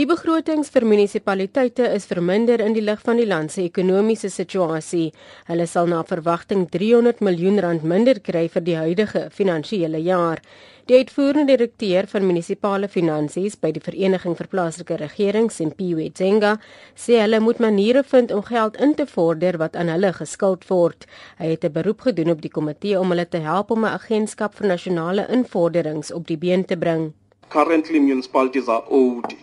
Die begrotings vir munisipaliteite is verminder in die lig van die land se ekonomiese situasie. Hulle sal na verwagting 300 miljoen rand minder kry vir die huidige finansiële jaar. Die uitvoerende direkteur van munisipale finansies by die Vereniging vir Plaaslike Regerings, Simpiwe Tsenga, sê hulle moet maniere vind om geld in te vorder wat aan hulle geskuld word. Hy het 'n beroep gedoen op die komitee om hulle te help om 'n agentskap vir nasionale invorderings op die been te bring. Currently municipalities are owed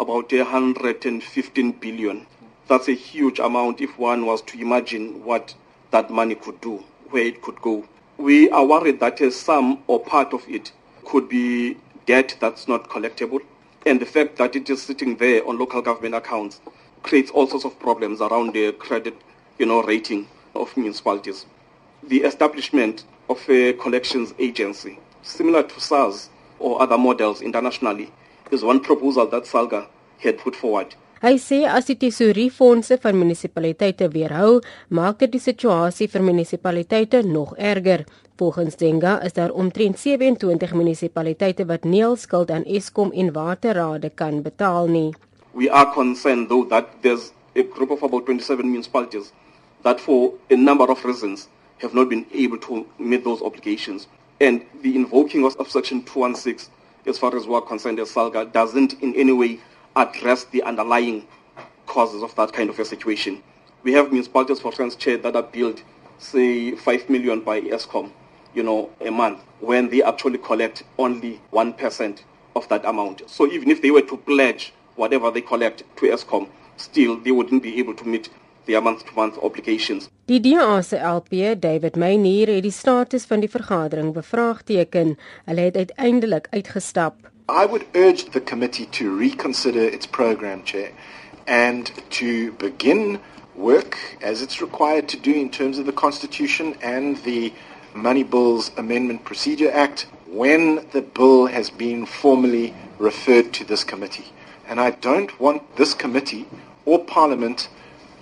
about 115 billion. That's a huge amount if one was to imagine what that money could do, where it could go. We are worried that sum or part of it could be debt that's not collectible. And the fact that it is sitting there on local government accounts creates all sorts of problems around the credit you know, rating of municipalities. The establishment of a collections agency, similar to SARS or other models internationally, is one proposal that Salga had put forward. Hy sê as die tesouriefondse van munisipaliteite weerhou, maak dit die situasie vir munisipaliteite nog erger. Volgens Denga is daar omtrent 27 munisipaliteite wat nie hul skuld aan Eskom en waterrade kan betaal nie. We are concerned though that there's a group of about 27 municipalities that for a number of reasons have not been able to meet those obligations. And the invoking of, of Section 216, as far as we're concerned as SALGA, doesn't in any way address the underlying causes of that kind of a situation. We have municipalities, for instance, chair that are billed, say, 5 million by ESCOM, you know, a month, when they actually collect only 1% of that amount. So even if they were to pledge whatever they collect to ESCOM, still they wouldn't be able to meet their month-to-month obligations. Die DA se LP, David Meyer, het die status van die vergadering bevraagteken. Hulle het uiteindelik uitgestap. I would urge the committee to reconsider its program, Chair, and to begin work as it's required to do in terms of the Constitution and the Money Bills Amendment Procedure Act when the bill has been formally referred to this committee. And I don't want this committee or Parliament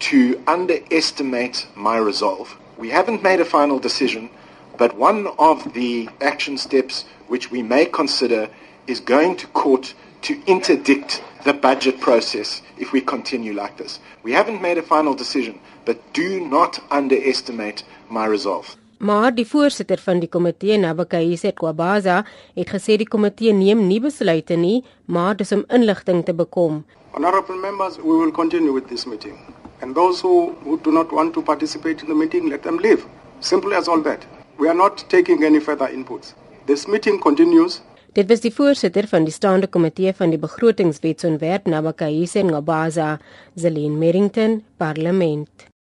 to underestimate my resolve. We haven't made a final decision, but one of the action steps which we may consider is going to court to interdict the budget process if we continue like this. We haven't made a final decision, but do not underestimate my resolve. Maar die voorsitter van die komitee, Nabakaise Kwabaza, het gesê die komitee neem nie besluite nie, maar dis om inligting te bekom. Honorable members, we will continue with this meeting. And those who, who do not want to participate in the meeting, let them leave. Simple as all that. We are not taking any further inputs. This meeting continues Dit was die voorsitter van die staande komitee van die begrotingswetsontwerp Nabakaise Ngabaza, Zelin Merrington, Parlement.